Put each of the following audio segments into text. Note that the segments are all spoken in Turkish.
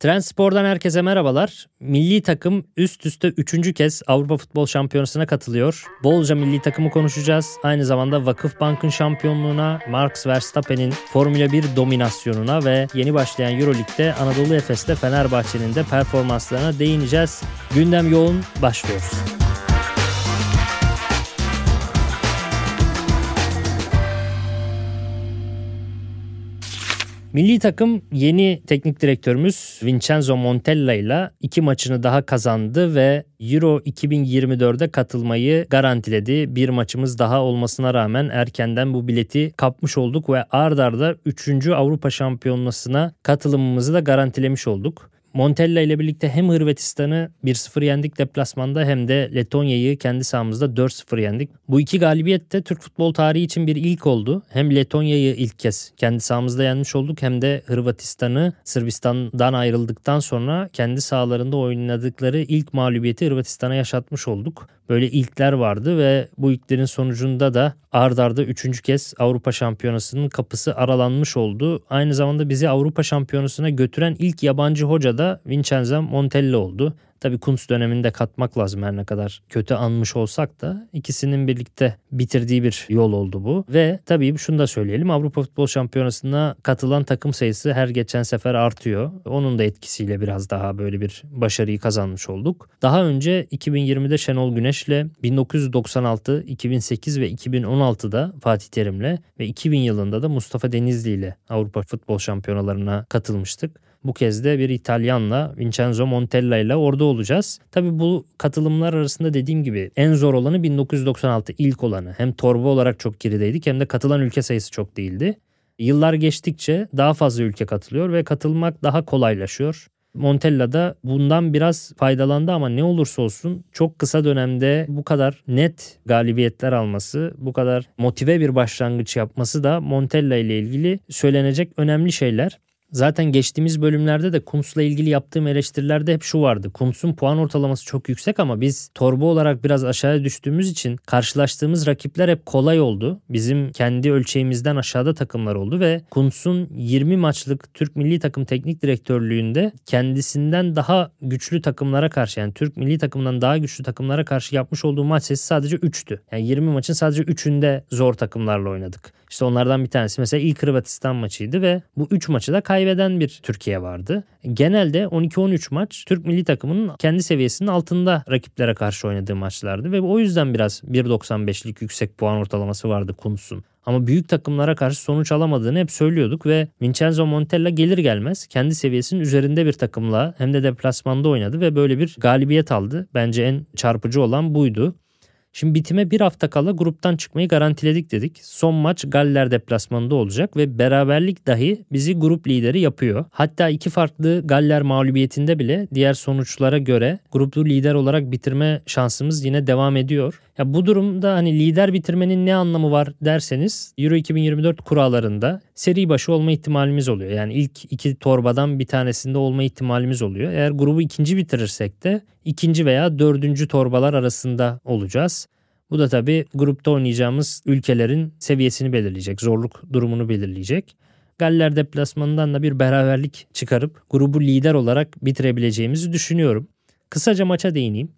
Trendspor'dan herkese merhabalar. Milli takım üst üste üçüncü kez Avrupa Futbol Şampiyonası'na katılıyor. Bolca milli takımı konuşacağız. Aynı zamanda Vakıfbank'ın şampiyonluğuna, Max Verstappen'in Formula 1 dominasyonuna ve yeni başlayan Euroleague'de Anadolu Efes'te Fenerbahçe'nin de performanslarına değineceğiz. Gündem yoğun, başlıyoruz. Milli takım yeni teknik direktörümüz Vincenzo Montella ile iki maçını daha kazandı ve Euro 2024'de katılmayı garantiledi. Bir maçımız daha olmasına rağmen erkenden bu bileti kapmış olduk ve ard arda 3. Avrupa Şampiyonası'na katılımımızı da garantilemiş olduk. Montella ile birlikte hem Hırvatistan'ı 1-0 yendik deplasmanda hem de Letonya'yı kendi sahamızda 4-0 yendik. Bu iki galibiyet de Türk futbol tarihi için bir ilk oldu. Hem Letonya'yı ilk kez kendi sahamızda yenmiş olduk hem de Hırvatistan'ı Sırbistan'dan ayrıldıktan sonra kendi sahalarında oynadıkları ilk mağlubiyeti Hırvatistan'a yaşatmış olduk böyle ilkler vardı ve bu ilklerin sonucunda da ard arda üçüncü kez Avrupa Şampiyonası'nın kapısı aralanmış oldu. Aynı zamanda bizi Avrupa Şampiyonası'na götüren ilk yabancı hoca da Vincenzo Montella oldu. Tabi Kuntz döneminde katmak lazım her ne kadar kötü anmış olsak da ikisinin birlikte bitirdiği bir yol oldu bu. Ve tabii şunu da söyleyelim Avrupa Futbol Şampiyonası'na katılan takım sayısı her geçen sefer artıyor. Onun da etkisiyle biraz daha böyle bir başarıyı kazanmış olduk. Daha önce 2020'de Şenol Güneş'le 1996, 2008 ve 2016'da Fatih Terim'le ve 2000 yılında da Mustafa Denizli ile Avrupa Futbol Şampiyonalarına katılmıştık. Bu kez de bir İtalyanla Vincenzo Montella ile orada olacağız. Tabii bu katılımlar arasında dediğim gibi en zor olanı 1996 ilk olanı. Hem torba olarak çok gerideydik hem de katılan ülke sayısı çok değildi. Yıllar geçtikçe daha fazla ülke katılıyor ve katılmak daha kolaylaşıyor. Montella da bundan biraz faydalandı ama ne olursa olsun çok kısa dönemde bu kadar net galibiyetler alması, bu kadar motive bir başlangıç yapması da Montella ile ilgili söylenecek önemli şeyler. Zaten geçtiğimiz bölümlerde de Kuntz'la ilgili yaptığım eleştirilerde hep şu vardı. Kuntz'un puan ortalaması çok yüksek ama biz torba olarak biraz aşağıya düştüğümüz için karşılaştığımız rakipler hep kolay oldu. Bizim kendi ölçeğimizden aşağıda takımlar oldu ve Kuntz'un 20 maçlık Türk milli takım teknik direktörlüğünde kendisinden daha güçlü takımlara karşı yani Türk milli takımından daha güçlü takımlara karşı yapmış olduğu maç sayısı sadece 3'tü. Yani 20 maçın sadece 3'ünde zor takımlarla oynadık. İşte onlardan bir tanesi mesela ilk Hırvatistan maçıydı ve bu 3 maçı da kaybeden bir Türkiye vardı. Genelde 12-13 maç Türk milli takımının kendi seviyesinin altında rakiplere karşı oynadığı maçlardı ve o yüzden biraz 1.95'lik yüksek puan ortalaması vardı Kuntz'un. Ama büyük takımlara karşı sonuç alamadığını hep söylüyorduk ve Vincenzo Montella gelir gelmez kendi seviyesinin üzerinde bir takımla hem de deplasmanda oynadı ve böyle bir galibiyet aldı. Bence en çarpıcı olan buydu. Şimdi bitime bir hafta kala gruptan çıkmayı garantiledik dedik. Son maç Galler deplasmanında olacak ve beraberlik dahi bizi grup lideri yapıyor. Hatta iki farklı Galler mağlubiyetinde bile diğer sonuçlara göre gruplu lider olarak bitirme şansımız yine devam ediyor. Ya bu durumda hani lider bitirmenin ne anlamı var derseniz Euro 2024 kurallarında seri başı olma ihtimalimiz oluyor. Yani ilk iki torbadan bir tanesinde olma ihtimalimiz oluyor. Eğer grubu ikinci bitirirsek de ikinci veya dördüncü torbalar arasında olacağız. Bu da tabii grupta oynayacağımız ülkelerin seviyesini belirleyecek, zorluk durumunu belirleyecek. Galler deplasmanından da bir beraberlik çıkarıp grubu lider olarak bitirebileceğimizi düşünüyorum. Kısaca maça değineyim.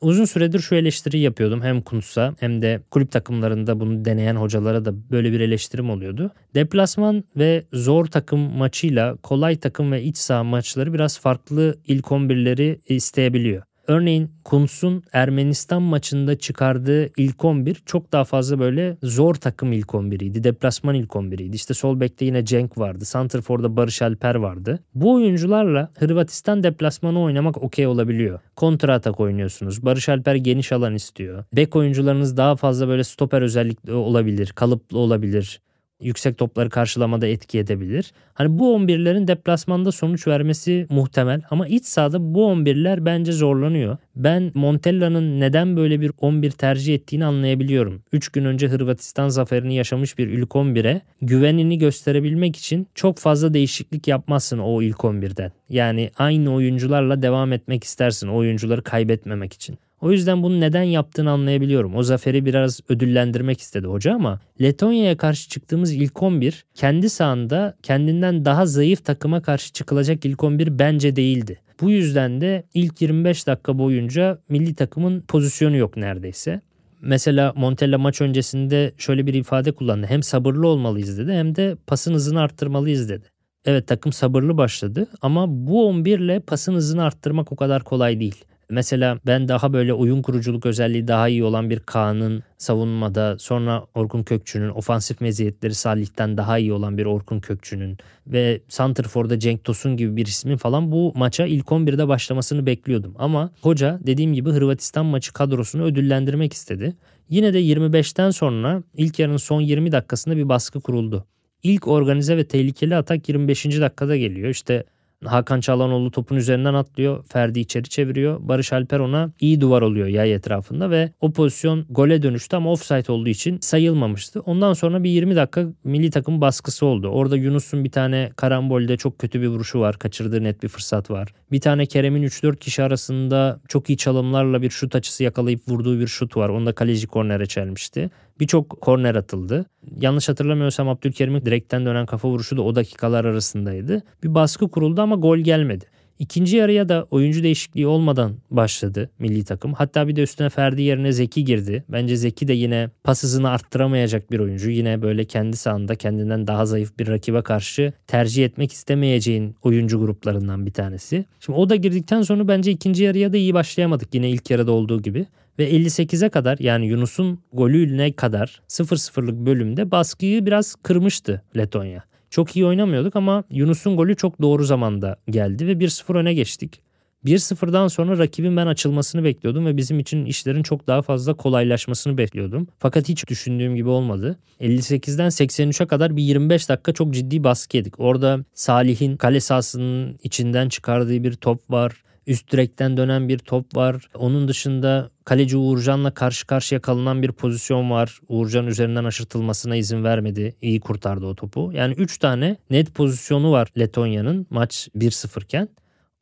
Uzun süredir şu eleştiri yapıyordum hem Kuntz'a hem de kulüp takımlarında bunu deneyen hocalara da böyle bir eleştirim oluyordu. Deplasman ve zor takım maçıyla kolay takım ve iç saha maçları biraz farklı ilk 11'leri isteyebiliyor. Örneğin Kuntz'un Ermenistan maçında çıkardığı ilk 11 çok daha fazla böyle zor takım ilk 11'iydi. Deplasman ilk 11'iydi. İşte sol bekte yine Cenk vardı. Santrfor'da Barış Alper vardı. Bu oyuncularla Hırvatistan deplasmanı oynamak okey olabiliyor. Kontra atak oynuyorsunuz. Barış Alper geniş alan istiyor. Bek oyuncularınız daha fazla böyle stoper özellikle olabilir. Kalıplı olabilir yüksek topları karşılamada etki edebilir. Hani bu 11'lerin deplasmanda sonuç vermesi muhtemel ama iç sahada bu 11'ler bence zorlanıyor. Ben Montella'nın neden böyle bir 11 tercih ettiğini anlayabiliyorum. 3 gün önce Hırvatistan zaferini yaşamış bir ilk 11'e güvenini gösterebilmek için çok fazla değişiklik yapmazsın o ilk 11'den. Yani aynı oyuncularla devam etmek istersin o oyuncuları kaybetmemek için. O yüzden bunu neden yaptığını anlayabiliyorum. O zaferi biraz ödüllendirmek istedi hoca ama Letonya'ya karşı çıktığımız ilk 11 kendi sahanda kendinden daha zayıf takıma karşı çıkılacak ilk 11 bence değildi. Bu yüzden de ilk 25 dakika boyunca milli takımın pozisyonu yok neredeyse. Mesela Montella maç öncesinde şöyle bir ifade kullandı. Hem sabırlı olmalıyız dedi hem de pasın hızını arttırmalıyız dedi. Evet takım sabırlı başladı ama bu 11 ile pasın hızını arttırmak o kadar kolay değil. Mesela ben daha böyle oyun kuruculuk özelliği daha iyi olan bir Kaan'ın savunmada sonra Orkun Kökçü'nün ofansif meziyetleri Salih'ten daha iyi olan bir Orkun Kökçü'nün ve Santrfor'da Cenk Tosun gibi bir ismin falan bu maça ilk 11'de başlamasını bekliyordum. Ama hoca dediğim gibi Hırvatistan maçı kadrosunu ödüllendirmek istedi. Yine de 25'ten sonra ilk yarının son 20 dakikasında bir baskı kuruldu. İlk organize ve tehlikeli atak 25. dakikada geliyor. İşte Hakan Çalhanoğlu topun üzerinden atlıyor. Ferdi içeri çeviriyor. Barış Alper ona iyi duvar oluyor yay etrafında ve o pozisyon gole dönüştü ama offside olduğu için sayılmamıştı. Ondan sonra bir 20 dakika milli takım baskısı oldu. Orada Yunus'un bir tane karambolde çok kötü bir vuruşu var. Kaçırdığı net bir fırsat var. Bir tane Kerem'in 3-4 kişi arasında çok iyi çalımlarla bir şut açısı yakalayıp vurduğu bir şut var. Onu da kaleci kornere çelmişti. Birçok korner atıldı. Yanlış hatırlamıyorsam Abdülkerim'in direkten dönen kafa vuruşu da o dakikalar arasındaydı. Bir baskı kuruldu ama gol gelmedi. İkinci yarıya da oyuncu değişikliği olmadan başladı milli takım. Hatta bir de üstüne Ferdi yerine Zeki girdi. Bence Zeki de yine pas hızını arttıramayacak bir oyuncu. Yine böyle kendi sahanda kendinden daha zayıf bir rakibe karşı tercih etmek istemeyeceğin oyuncu gruplarından bir tanesi. Şimdi o da girdikten sonra bence ikinci yarıya da iyi başlayamadık yine ilk yarıda olduğu gibi. Ve 58'e kadar yani Yunus'un golüne kadar 0-0'lık bölümde baskıyı biraz kırmıştı Letonya. Çok iyi oynamıyorduk ama Yunus'un golü çok doğru zamanda geldi ve 1-0 öne geçtik. 1-0'dan sonra rakibin ben açılmasını bekliyordum ve bizim için işlerin çok daha fazla kolaylaşmasını bekliyordum. Fakat hiç düşündüğüm gibi olmadı. 58'den 83'e kadar bir 25 dakika çok ciddi baskı yedik. Orada Salih'in kale sahasının içinden çıkardığı bir top var. Üst direkten dönen bir top var. Onun dışında kaleci Uğurcan'la karşı karşıya kalınan bir pozisyon var. Uğurcan üzerinden aşırtılmasına izin vermedi. İyi kurtardı o topu. Yani 3 tane net pozisyonu var Letonya'nın maç 1-0 iken.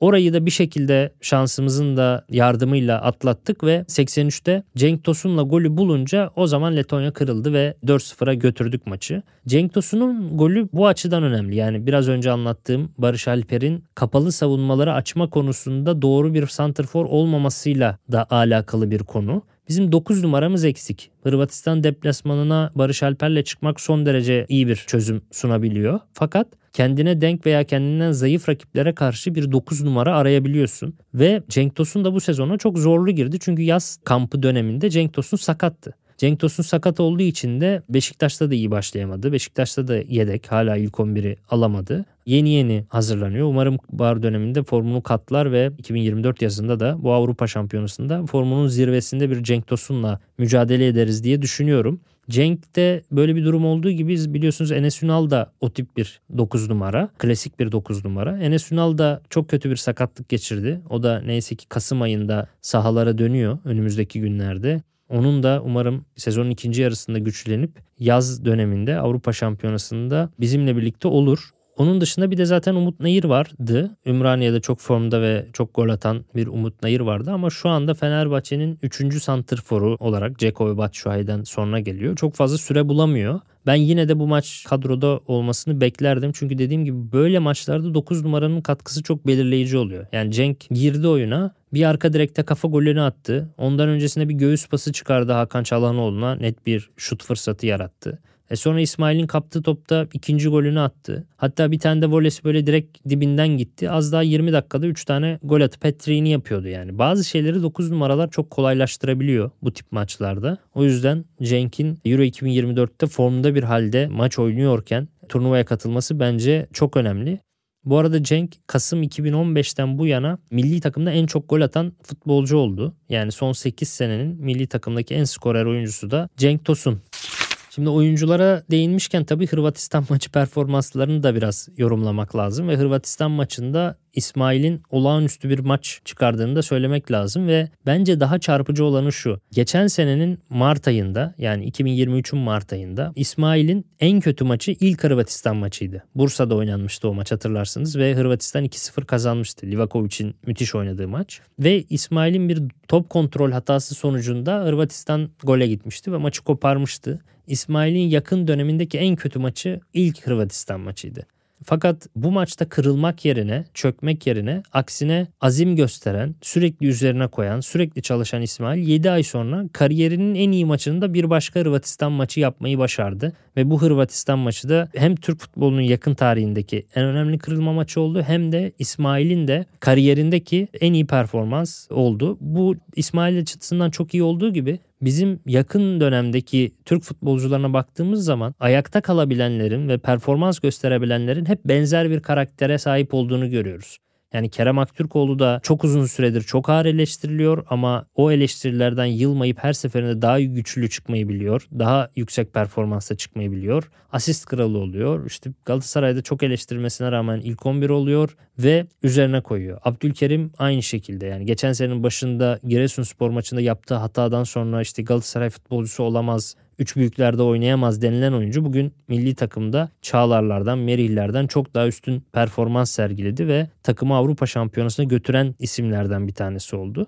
Orayı da bir şekilde şansımızın da yardımıyla atlattık ve 83'te Cenk Tosun'la golü bulunca o zaman Letonya kırıldı ve 4-0'a götürdük maçı. Cenk Tosun'un golü bu açıdan önemli. Yani biraz önce anlattığım Barış Alper'in kapalı savunmaları açma konusunda doğru bir santrfor olmamasıyla da alakalı bir konu. Bizim 9 numaramız eksik. Hırvatistan deplasmanına Barış Alper'le çıkmak son derece iyi bir çözüm sunabiliyor. Fakat kendine denk veya kendinden zayıf rakiplere karşı bir 9 numara arayabiliyorsun. Ve Cenk Tosun da bu sezona çok zorlu girdi. Çünkü yaz kampı döneminde Cenk Tosun sakattı. Cenk Tosun sakat olduğu için de Beşiktaş'ta da iyi başlayamadı. Beşiktaş'ta da yedek hala ilk 11'i alamadı. Yeni yeni hazırlanıyor. Umarım bahar döneminde formunu katlar ve 2024 yazında da bu Avrupa Şampiyonası'nda formunun zirvesinde bir Cenk Tosun'la mücadele ederiz diye düşünüyorum. Cenk'te böyle bir durum olduğu gibi biliyorsunuz Enes Ünal da o tip bir 9 numara. Klasik bir 9 numara. Enes Ünal da çok kötü bir sakatlık geçirdi. O da neyse ki Kasım ayında sahalara dönüyor önümüzdeki günlerde. Onun da umarım sezonun ikinci yarısında güçlenip yaz döneminde Avrupa Şampiyonası'nda bizimle birlikte olur. Onun dışında bir de zaten Umut Nayır vardı. Ümraniye'de çok formda ve çok gol atan bir Umut Nayır vardı ama şu anda Fenerbahçe'nin 3. santrforu olarak Ceko ve Batshuayi'den sonra geliyor. Çok fazla süre bulamıyor. Ben yine de bu maç kadroda olmasını beklerdim. Çünkü dediğim gibi böyle maçlarda 9 numaranın katkısı çok belirleyici oluyor. Yani Cenk girdi oyuna bir arka direkte kafa golünü attı. Ondan öncesinde bir göğüs pası çıkardı Hakan Çalhanoğlu'na. Net bir şut fırsatı yarattı. E sonra İsmail'in kaptığı topta ikinci golünü attı. Hatta bir tane de volesi böyle direkt dibinden gitti. Az daha 20 dakikada 3 tane gol atıp hat yapıyordu yani. Bazı şeyleri 9 numaralar çok kolaylaştırabiliyor bu tip maçlarda. O yüzden Cenk'in Euro 2024'te formda bir halde maç oynuyorken turnuvaya katılması bence çok önemli. Bu arada Cenk Kasım 2015'ten bu yana milli takımda en çok gol atan futbolcu oldu. Yani son 8 senenin milli takımdaki en skorer oyuncusu da Cenk Tosun. Şimdi oyunculara değinmişken tabii Hırvatistan maçı performanslarını da biraz yorumlamak lazım ve Hırvatistan maçında İsmail'in olağanüstü bir maç çıkardığını da söylemek lazım ve bence daha çarpıcı olanı şu. Geçen senenin Mart ayında yani 2023'ün Mart ayında İsmail'in en kötü maçı ilk Hırvatistan maçıydı. Bursa'da oynanmıştı o maç hatırlarsınız ve Hırvatistan 2-0 kazanmıştı. Livakovic'in müthiş oynadığı maç. Ve İsmail'in bir top kontrol hatası sonucunda Hırvatistan gole gitmişti ve maçı koparmıştı. İsmail'in yakın dönemindeki en kötü maçı ilk Hırvatistan maçıydı. Fakat bu maçta kırılmak yerine, çökmek yerine aksine azim gösteren, sürekli üzerine koyan, sürekli çalışan İsmail 7 ay sonra kariyerinin en iyi maçında bir başka Hırvatistan maçı yapmayı başardı. Ve bu Hırvatistan maçı da hem Türk futbolunun yakın tarihindeki en önemli kırılma maçı oldu hem de İsmail'in de kariyerindeki en iyi performans oldu. Bu İsmail açısından çok iyi olduğu gibi bizim yakın dönemdeki Türk futbolcularına baktığımız zaman ayakta kalabilenlerin ve performans gösterebilenlerin hep benzer bir karaktere sahip olduğunu görüyoruz. Yani Kerem Aktürkoğlu da çok uzun süredir çok ağır eleştiriliyor ama o eleştirilerden yılmayıp her seferinde daha güçlü çıkmayı biliyor. Daha yüksek performansla çıkmayı biliyor. Asist kralı oluyor. İşte Galatasaray'da çok eleştirilmesine rağmen ilk 11 oluyor ve üzerine koyuyor. Abdülkerim aynı şekilde yani geçen senenin başında Giresunspor maçında yaptığı hatadan sonra işte Galatasaray futbolcusu olamaz üç büyüklerde oynayamaz denilen oyuncu bugün milli takımda Çağlarlardan, Merihlerden çok daha üstün performans sergiledi ve takımı Avrupa Şampiyonası'na götüren isimlerden bir tanesi oldu.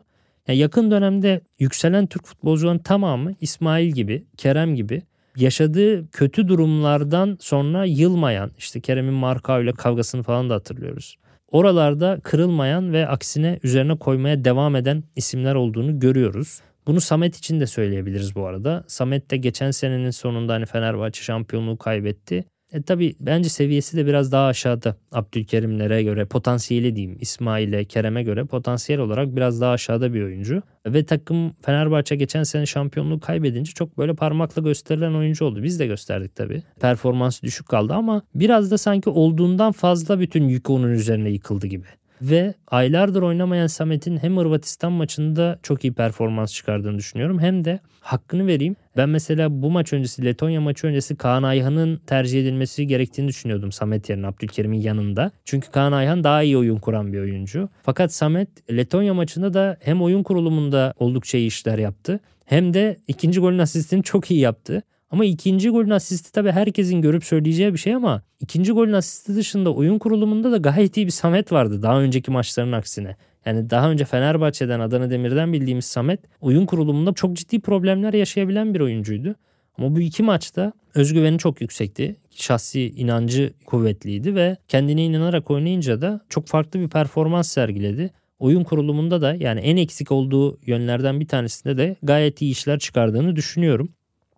Yani yakın dönemde yükselen Türk futbolcuların tamamı İsmail gibi, Kerem gibi yaşadığı kötü durumlardan sonra yılmayan, işte Kerem'in Marka ile kavgasını falan da hatırlıyoruz. Oralarda kırılmayan ve aksine üzerine koymaya devam eden isimler olduğunu görüyoruz. Bunu Samet için de söyleyebiliriz bu arada. Samet de geçen senenin sonunda hani Fenerbahçe şampiyonluğu kaybetti. E tabi bence seviyesi de biraz daha aşağıda Abdülkerimlere göre potansiyeli diyeyim İsmail'e Kerem'e göre potansiyel olarak biraz daha aşağıda bir oyuncu. Ve takım Fenerbahçe geçen sene şampiyonluğu kaybedince çok böyle parmakla gösterilen oyuncu oldu. Biz de gösterdik tabi. Performansı düşük kaldı ama biraz da sanki olduğundan fazla bütün yük onun üzerine yıkıldı gibi. Ve aylardır oynamayan Samet'in hem Hırvatistan maçında çok iyi performans çıkardığını düşünüyorum hem de hakkını vereyim. Ben mesela bu maç öncesi Letonya maçı öncesi Kaan Ayhan'ın tercih edilmesi gerektiğini düşünüyordum Samet yerine Abdülkerim'in yanında. Çünkü Kaan Ayhan daha iyi oyun kuran bir oyuncu. Fakat Samet Letonya maçında da hem oyun kurulumunda oldukça iyi işler yaptı hem de ikinci golün asistini çok iyi yaptı. Ama ikinci golün asisti tabii herkesin görüp söyleyeceği bir şey ama ikinci golün asisti dışında oyun kurulumunda da gayet iyi bir Samet vardı daha önceki maçların aksine. Yani daha önce Fenerbahçe'den, Adana Demir'den bildiğimiz Samet oyun kurulumunda çok ciddi problemler yaşayabilen bir oyuncuydu. Ama bu iki maçta özgüveni çok yüksekti. Şahsi inancı kuvvetliydi ve kendine inanarak oynayınca da çok farklı bir performans sergiledi. Oyun kurulumunda da yani en eksik olduğu yönlerden bir tanesinde de gayet iyi işler çıkardığını düşünüyorum.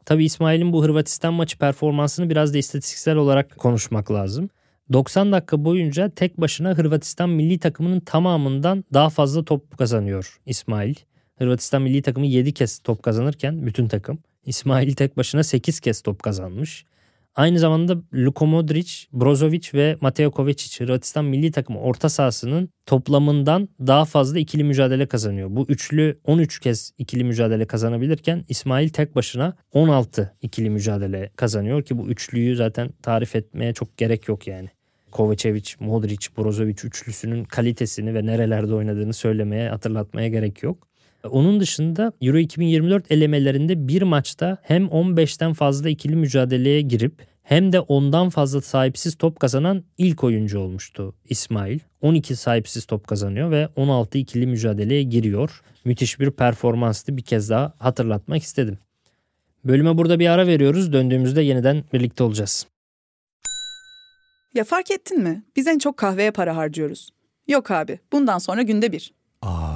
Tabi İsmail'in bu Hırvatistan maçı performansını biraz da istatistiksel olarak konuşmak lazım. 90 dakika boyunca tek başına Hırvatistan milli takımının tamamından daha fazla top kazanıyor İsmail. Hırvatistan milli takımı 7 kez top kazanırken bütün takım İsmail tek başına 8 kez top kazanmış. Aynı zamanda Luka Modric, Brozovic ve Mateo Kovacic Hırvatistan milli takımı orta sahasının toplamından daha fazla ikili mücadele kazanıyor. Bu üçlü 13 kez ikili mücadele kazanabilirken İsmail tek başına 16 ikili mücadele kazanıyor ki bu üçlüyü zaten tarif etmeye çok gerek yok yani. Kovacevic, Modric, Brozovic üçlüsünün kalitesini ve nerelerde oynadığını söylemeye, hatırlatmaya gerek yok. Onun dışında Euro 2024 elemelerinde bir maçta hem 15'ten fazla ikili mücadeleye girip hem de ondan fazla sahipsiz top kazanan ilk oyuncu olmuştu İsmail. 12 sahipsiz top kazanıyor ve 16 ikili mücadeleye giriyor. Müthiş bir performanstı bir kez daha hatırlatmak istedim. Bölüme burada bir ara veriyoruz. Döndüğümüzde yeniden birlikte olacağız. Ya fark ettin mi? Biz en çok kahveye para harcıyoruz. Yok abi, bundan sonra günde bir. Aa,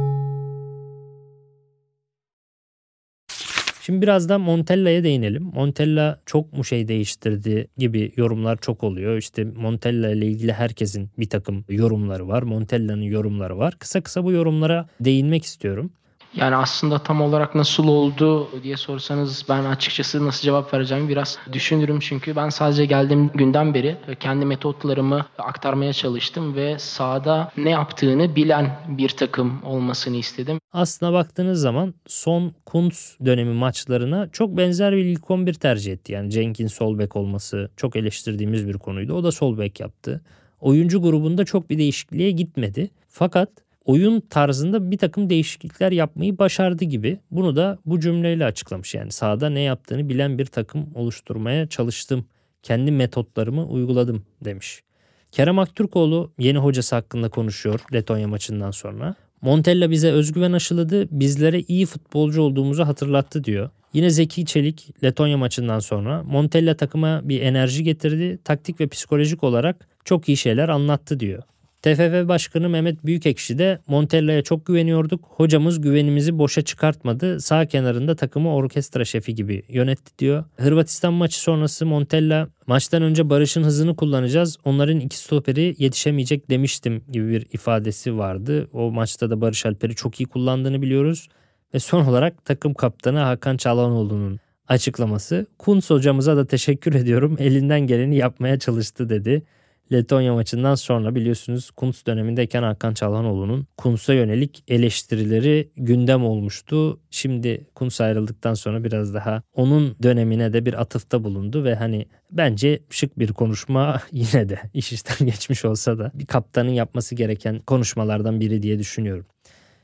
Şimdi biraz da Montella'ya değinelim. Montella çok mu şey değiştirdi gibi yorumlar çok oluyor. İşte Montella ile ilgili herkesin bir takım yorumları var. Montella'nın yorumları var. Kısa kısa bu yorumlara değinmek istiyorum. Yani aslında tam olarak nasıl oldu diye sorsanız ben açıkçası nasıl cevap vereceğimi biraz düşünürüm. Çünkü ben sadece geldiğim günden beri kendi metotlarımı aktarmaya çalıştım ve sahada ne yaptığını bilen bir takım olmasını istedim. Aslına baktığınız zaman son Kuntz dönemi maçlarına çok benzer bir ilk 11 tercih etti. Yani Cenk'in sol bek olması çok eleştirdiğimiz bir konuydu. O da sol bek yaptı. Oyuncu grubunda çok bir değişikliğe gitmedi. Fakat oyun tarzında bir takım değişiklikler yapmayı başardı gibi. Bunu da bu cümleyle açıklamış. Yani sahada ne yaptığını bilen bir takım oluşturmaya çalıştım. Kendi metotlarımı uyguladım demiş. Kerem Aktürkoğlu yeni hocası hakkında konuşuyor Letonya maçından sonra. Montella bize özgüven aşıladı, bizlere iyi futbolcu olduğumuzu hatırlattı diyor. Yine Zeki Çelik Letonya maçından sonra Montella takıma bir enerji getirdi, taktik ve psikolojik olarak çok iyi şeyler anlattı diyor. TFF Başkanı Mehmet Büyükekşi de Montella'ya çok güveniyorduk. Hocamız güvenimizi boşa çıkartmadı. Sağ kenarında takımı orkestra şefi gibi yönetti diyor. Hırvatistan maçı sonrası Montella maçtan önce Barış'ın hızını kullanacağız. Onların iki stoperi yetişemeyecek demiştim gibi bir ifadesi vardı. O maçta da Barış Alper'i çok iyi kullandığını biliyoruz. Ve son olarak takım kaptanı Hakan Çalhanoğlu'nun açıklaması. Kuntz hocamıza da teşekkür ediyorum. Elinden geleni yapmaya çalıştı dedi. Letonya maçından sonra biliyorsunuz Kuntz dönemindeyken Hakan Çalhanoğlu'nun Kuntz'a yönelik eleştirileri gündem olmuştu. Şimdi Kuntz ayrıldıktan sonra biraz daha onun dönemine de bir atıfta bulundu ve hani bence şık bir konuşma yine de iş işten geçmiş olsa da bir kaptanın yapması gereken konuşmalardan biri diye düşünüyorum.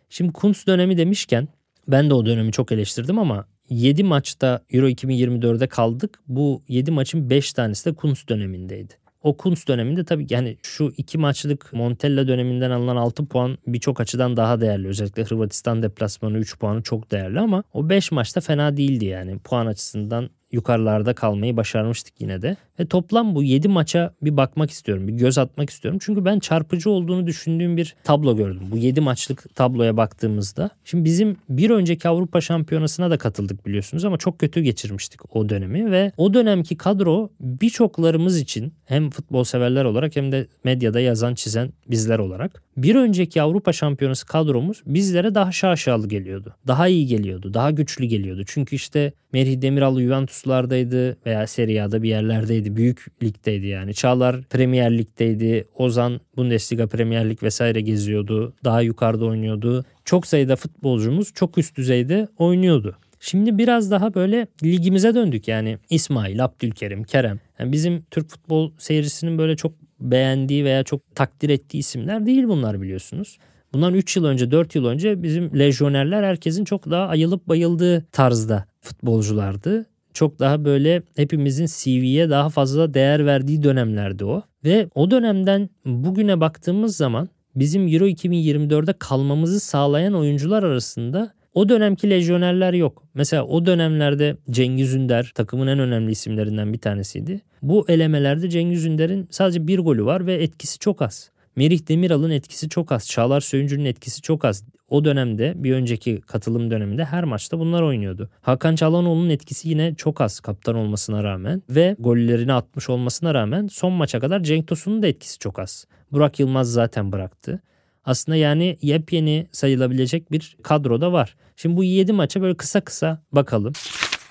Şimdi Kuntz dönemi demişken ben de o dönemi çok eleştirdim ama 7 maçta Euro 2024'de kaldık. Bu 7 maçın 5 tanesi de Kuntz dönemindeydi. O Kuntz döneminde tabii yani şu iki maçlık Montella döneminden alınan 6 puan birçok açıdan daha değerli. Özellikle Hırvatistan deplasmanı 3 puanı çok değerli ama o 5 maçta fena değildi yani. Puan açısından yukarılarda kalmayı başarmıştık yine de. Ve toplam bu 7 maça bir bakmak istiyorum. Bir göz atmak istiyorum. Çünkü ben çarpıcı olduğunu düşündüğüm bir tablo gördüm. Bu 7 maçlık tabloya baktığımızda. Şimdi bizim bir önceki Avrupa Şampiyonası'na da katıldık biliyorsunuz ama çok kötü geçirmiştik o dönemi ve o dönemki kadro birçoklarımız için hem futbol severler olarak hem de medyada yazan çizen bizler olarak bir önceki Avrupa Şampiyonası kadromuz bizlere daha şaşalı geliyordu. Daha iyi geliyordu. Daha güçlü geliyordu. Çünkü işte Merih Demiral Juventus'lardaydı veya Serie A'da bir yerlerdeydi. Büyük ligdeydi yani. Çağlar Premier Lig'deydi. Ozan Bundesliga Premier Lig vesaire geziyordu. Daha yukarıda oynuyordu. Çok sayıda futbolcumuz çok üst düzeyde oynuyordu. Şimdi biraz daha böyle ligimize döndük yani İsmail, Abdülkerim, Kerem. Yani bizim Türk futbol seyircisinin böyle çok beğendiği veya çok takdir ettiği isimler değil bunlar biliyorsunuz. Bundan 3 yıl önce 4 yıl önce bizim lejyonerler herkesin çok daha ayılıp bayıldığı tarzda futbolculardı. Çok daha böyle hepimizin CV'ye daha fazla değer verdiği dönemlerdi o. Ve o dönemden bugüne baktığımız zaman bizim Euro 2024'de kalmamızı sağlayan oyuncular arasında o dönemki lejyonerler yok. Mesela o dönemlerde Cengiz Ünder takımın en önemli isimlerinden bir tanesiydi. Bu elemelerde Cengiz Ünder'in sadece bir golü var ve etkisi çok az. Merih Demiral'ın etkisi çok az. Çağlar Söyüncü'nün etkisi çok az. O dönemde bir önceki katılım döneminde her maçta bunlar oynuyordu. Hakan Çalhanoğlu'nun etkisi yine çok az kaptan olmasına rağmen ve gollerini atmış olmasına rağmen son maça kadar Cenk Tosun'un da etkisi çok az. Burak Yılmaz zaten bıraktı. Aslında yani yepyeni sayılabilecek bir kadro da var. Şimdi bu 7 maça böyle kısa kısa bakalım.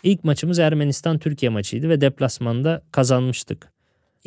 İlk maçımız Ermenistan-Türkiye maçıydı ve deplasmanda kazanmıştık.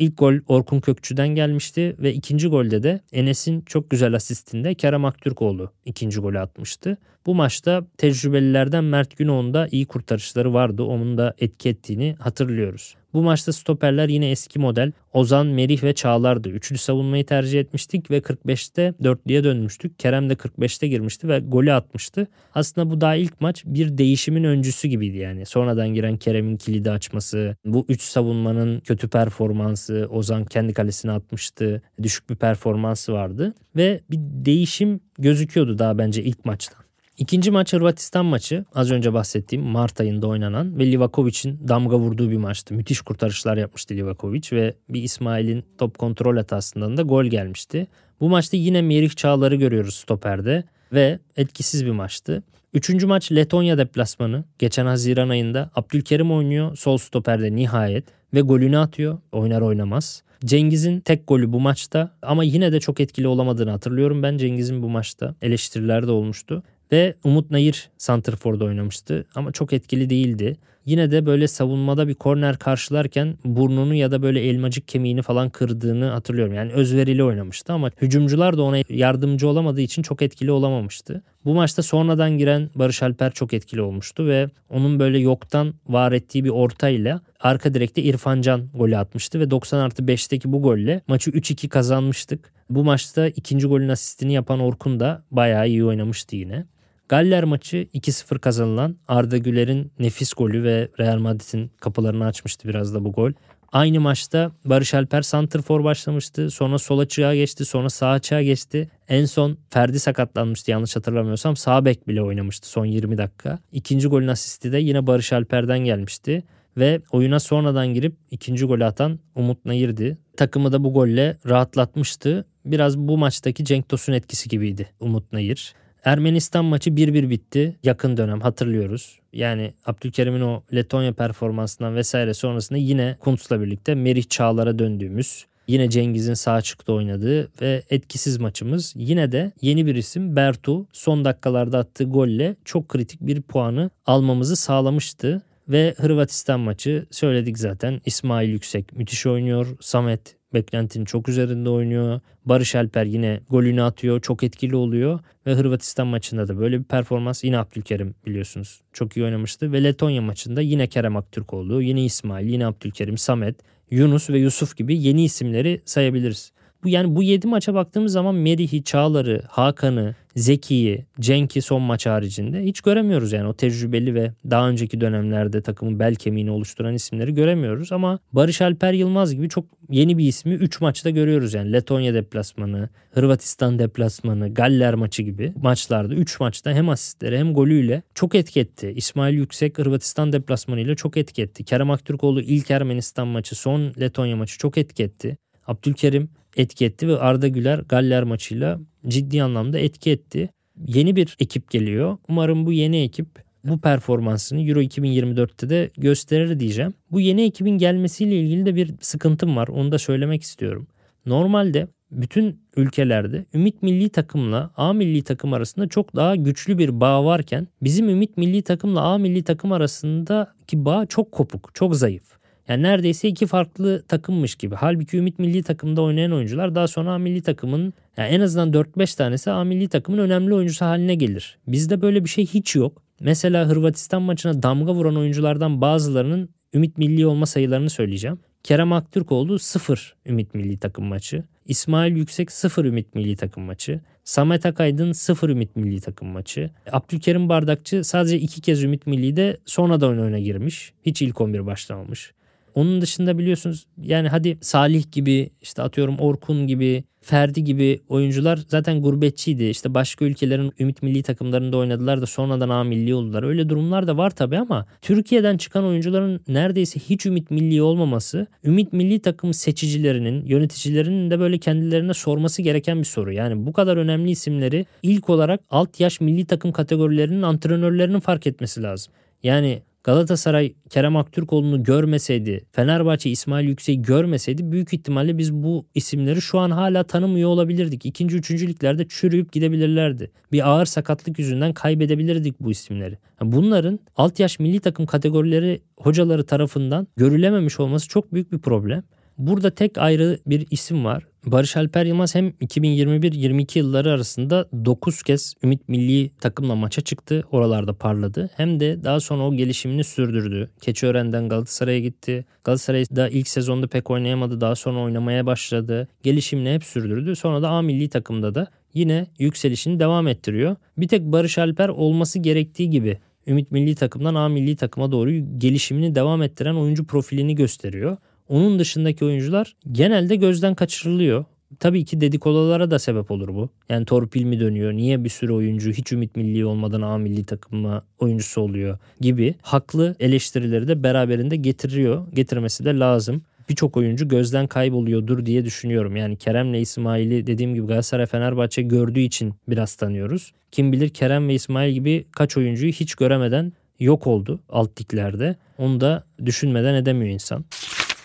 İlk gol Orkun Kökçü'den gelmişti ve ikinci golde de Enes'in çok güzel asistinde Kerem Aktürkoğlu ikinci golü atmıştı. Bu maçta tecrübelilerden Mert Günok'un da iyi kurtarışları vardı. Onun da etki ettiğini hatırlıyoruz. Bu maçta stoperler yine eski model Ozan, Merih ve Çağlar'dı. Üçlü savunmayı tercih etmiştik ve 45'te dörtlüye dönmüştük. Kerem de 45'te girmişti ve golü atmıştı. Aslında bu daha ilk maç bir değişimin öncüsü gibiydi yani. Sonradan giren Kerem'in kilidi açması, bu üç savunmanın kötü performansı, Ozan kendi kalesine atmıştı. Düşük bir performansı vardı ve bir değişim gözüküyordu daha bence ilk maçtan. İkinci maç Hırvatistan maçı. Az önce bahsettiğim Mart ayında oynanan ve Livakovic'in damga vurduğu bir maçtı. Müthiş kurtarışlar yapmıştı Livakovic ve bir İsmail'in top kontrol hatasından da gol gelmişti. Bu maçta yine Merih Çağlar'ı görüyoruz stoperde ve etkisiz bir maçtı. Üçüncü maç Letonya deplasmanı. Geçen Haziran ayında Abdülkerim oynuyor sol stoperde nihayet ve golünü atıyor oynar oynamaz. Cengiz'in tek golü bu maçta ama yine de çok etkili olamadığını hatırlıyorum ben Cengiz'in bu maçta. Eleştiriler de olmuştu. Ve Umut Nayır Santrfor'da oynamıştı ama çok etkili değildi. Yine de böyle savunmada bir korner karşılarken burnunu ya da böyle elmacık kemiğini falan kırdığını hatırlıyorum. Yani özverili oynamıştı ama hücumcular da ona yardımcı olamadığı için çok etkili olamamıştı. Bu maçta sonradan giren Barış Alper çok etkili olmuştu ve onun böyle yoktan var ettiği bir ortayla arka direkte İrfan Can golü atmıştı ve 90 artı 5'teki bu golle maçı 3-2 kazanmıştık. Bu maçta ikinci golün asistini yapan Orkun da bayağı iyi oynamıştı yine. Galler maçı 2-0 kazanılan Arda Güler'in nefis golü ve Real Madrid'in kapılarını açmıştı biraz da bu gol. Aynı maçta Barış Alper santrfor başlamıştı. Sonra sol açığa geçti. Sonra sağ açığa geçti. En son Ferdi sakatlanmıştı yanlış hatırlamıyorsam. Sağ bek bile oynamıştı son 20 dakika. İkinci golün asisti de yine Barış Alper'den gelmişti. Ve oyuna sonradan girip ikinci golü atan Umut Nayir'di. Takımı da bu golle rahatlatmıştı. Biraz bu maçtaki Cenk Tosun etkisi gibiydi Umut Nayir. Ermenistan maçı 1-1 bitti. Yakın dönem hatırlıyoruz. Yani Abdülkerim'in o Letonya performansından vesaire sonrasında yine Kuntz'la birlikte Merih Çağlar'a döndüğümüz Yine Cengiz'in sağ çıkta oynadığı ve etkisiz maçımız. Yine de yeni bir isim Bertu son dakikalarda attığı golle çok kritik bir puanı almamızı sağlamıştı. Ve Hırvatistan maçı söyledik zaten. İsmail Yüksek müthiş oynuyor. Samet beklentinin çok üzerinde oynuyor. Barış Alper yine golünü atıyor. Çok etkili oluyor. Ve Hırvatistan maçında da böyle bir performans. Yine Abdülkerim biliyorsunuz. Çok iyi oynamıştı. Ve Letonya maçında yine Kerem Aktürkoğlu, yine İsmail, yine Abdülkerim, Samet, Yunus ve Yusuf gibi yeni isimleri sayabiliriz. Bu yani bu 7 maça baktığımız zaman Merih'i, Çağlar'ı, Hakan'ı, Zeki'yi, Cenk'i son maç haricinde hiç göremiyoruz yani o tecrübeli ve daha önceki dönemlerde takımın bel kemiğini oluşturan isimleri göremiyoruz ama Barış Alper Yılmaz gibi çok yeni bir ismi 3 maçta görüyoruz yani Letonya deplasmanı, Hırvatistan deplasmanı, Galler maçı gibi maçlarda 3 maçta hem asistleri hem golüyle çok etki etti. İsmail Yüksek Hırvatistan deplasmanı ile çok etki etti. Kerem Aktürkoğlu ilk Ermenistan maçı, son Letonya maçı çok etki etti. Abdülkerim etki etti ve Arda Güler Galler maçıyla ciddi anlamda etki etti. Yeni bir ekip geliyor. Umarım bu yeni ekip bu performansını Euro 2024'te de gösterir diyeceğim. Bu yeni ekibin gelmesiyle ilgili de bir sıkıntım var. Onu da söylemek istiyorum. Normalde bütün ülkelerde Ümit Milli Takımla A Milli Takım arasında çok daha güçlü bir bağ varken bizim Ümit Milli Takımla A Milli Takım arasındaki bağ çok kopuk, çok zayıf. Yani neredeyse iki farklı takımmış gibi. Halbuki Ümit milli takımda oynayan oyuncular daha sonra milli takımın yani en azından 4-5 tanesi A milli takımın önemli oyuncusu haline gelir. Bizde böyle bir şey hiç yok. Mesela Hırvatistan maçına damga vuran oyunculardan bazılarının Ümit milli olma sayılarını söyleyeceğim. Kerem Aktürkoğlu 0 Ümit milli takım maçı. İsmail Yüksek 0 Ümit milli takım maçı. Samet Akaydın 0 Ümit milli takım maçı. Abdülkerim Bardakçı sadece 2 kez Ümit Milli'de sonradan oyuna girmiş. Hiç ilk 11 başlamamış. Onun dışında biliyorsunuz yani hadi Salih gibi işte atıyorum Orkun gibi Ferdi gibi oyuncular zaten gurbetçiydi. İşte başka ülkelerin ümit milli takımlarında oynadılar da sonradan A milli oldular. Öyle durumlar da var tabii ama Türkiye'den çıkan oyuncuların neredeyse hiç ümit milli olmaması ümit milli takım seçicilerinin, yöneticilerinin de böyle kendilerine sorması gereken bir soru. Yani bu kadar önemli isimleri ilk olarak alt yaş milli takım kategorilerinin antrenörlerinin fark etmesi lazım. Yani Galatasaray Kerem Aktürkoğlu'nu görmeseydi, Fenerbahçe İsmail Yüksek'i görmeseydi büyük ihtimalle biz bu isimleri şu an hala tanımıyor olabilirdik. İkinci, üçüncü liglerde çürüyüp gidebilirlerdi. Bir ağır sakatlık yüzünden kaybedebilirdik bu isimleri. Bunların alt yaş milli takım kategorileri hocaları tarafından görülememiş olması çok büyük bir problem. Burada tek ayrı bir isim var. Barış Alper Yılmaz hem 2021-22 yılları arasında 9 kez Ümit Milli takımla maça çıktı. Oralarda parladı. Hem de daha sonra o gelişimini sürdürdü. Keçiören'den Galatasaray'a gitti. Galatasaray'da ilk sezonda pek oynayamadı. Daha sonra oynamaya başladı. Gelişimini hep sürdürdü. Sonra da A milli takımda da yine yükselişini devam ettiriyor. Bir tek Barış Alper olması gerektiği gibi Ümit milli takımdan A milli takıma doğru gelişimini devam ettiren oyuncu profilini gösteriyor. Onun dışındaki oyuncular genelde gözden kaçırılıyor. Tabii ki dedikodulara da sebep olur bu. Yani torpil mi dönüyor? Niye bir sürü oyuncu hiç ümit milli olmadan A milli takımı oyuncusu oluyor gibi haklı eleştirileri de beraberinde getiriyor. Getirmesi de lazım. Birçok oyuncu gözden kayboluyordur diye düşünüyorum. Yani Kerem'le İsmail'i dediğim gibi Galatasaray Fenerbahçe gördüğü için biraz tanıyoruz. Kim bilir Kerem ve İsmail gibi kaç oyuncuyu hiç göremeden yok oldu alt liglerde. Onu da düşünmeden edemiyor insan.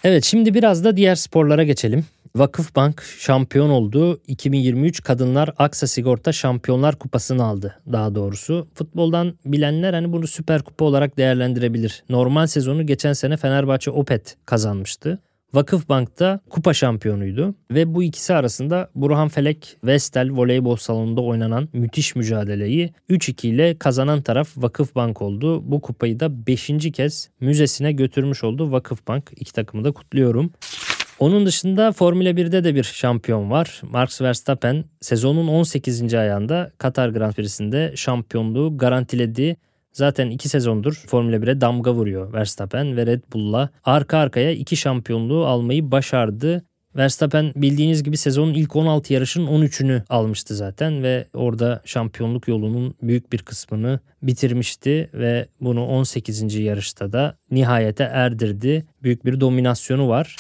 Evet şimdi biraz da diğer sporlara geçelim. Vakıfbank şampiyon oldu. 2023 Kadınlar Aksa Sigorta Şampiyonlar Kupası'nı aldı daha doğrusu. Futboldan bilenler hani bunu Süper Kupa olarak değerlendirebilir. Normal sezonu geçen sene Fenerbahçe Opet kazanmıştı. Vakıfbank'ta kupa şampiyonuydu ve bu ikisi arasında Burhan Felek Vestel voleybol salonunda oynanan müthiş mücadeleyi 3-2 ile kazanan taraf Vakıfbank oldu. Bu kupayı da 5. kez müzesine götürmüş oldu Vakıfbank. İki takımı da kutluyorum. Onun dışında Formula 1'de de bir şampiyon var. Max Verstappen sezonun 18. ayağında Katar Grand Prix'sinde şampiyonluğu garantiledi. Zaten iki sezondur Formula 1'e damga vuruyor Verstappen ve Red Bull'la. Arka arkaya iki şampiyonluğu almayı başardı. Verstappen bildiğiniz gibi sezonun ilk 16 yarışın 13'ünü almıştı zaten ve orada şampiyonluk yolunun büyük bir kısmını bitirmişti ve bunu 18. yarışta da nihayete erdirdi. Büyük bir dominasyonu var.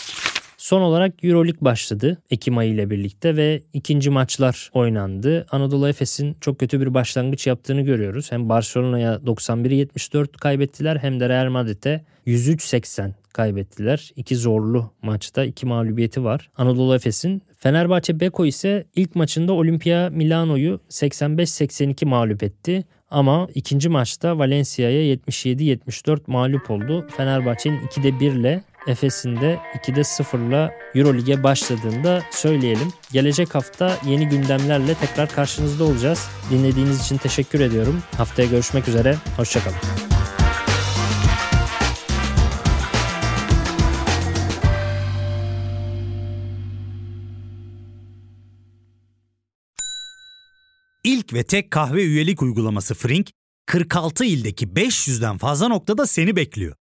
Son olarak Euroleague başladı Ekim ayı ile birlikte ve ikinci maçlar oynandı. Anadolu Efes'in çok kötü bir başlangıç yaptığını görüyoruz. Hem Barcelona'ya 91-74 kaybettiler hem de Real Madrid'e 103-80 kaybettiler. İki zorlu maçta iki mağlubiyeti var. Anadolu Efes'in Fenerbahçe Beko ise ilk maçında Olimpia Milano'yu 85-82 mağlup etti. Ama ikinci maçta Valencia'ya 77-74 mağlup oldu. Fenerbahçe'nin 2'de 1 ile Efes'in de 2'de 0'la Eurolig'e başladığında söyleyelim. Gelecek hafta yeni gündemlerle tekrar karşınızda olacağız. Dinlediğiniz için teşekkür ediyorum. Haftaya görüşmek üzere. Hoşçakalın. İlk ve tek kahve üyelik uygulaması Frink, 46 ildeki 500'den fazla noktada seni bekliyor.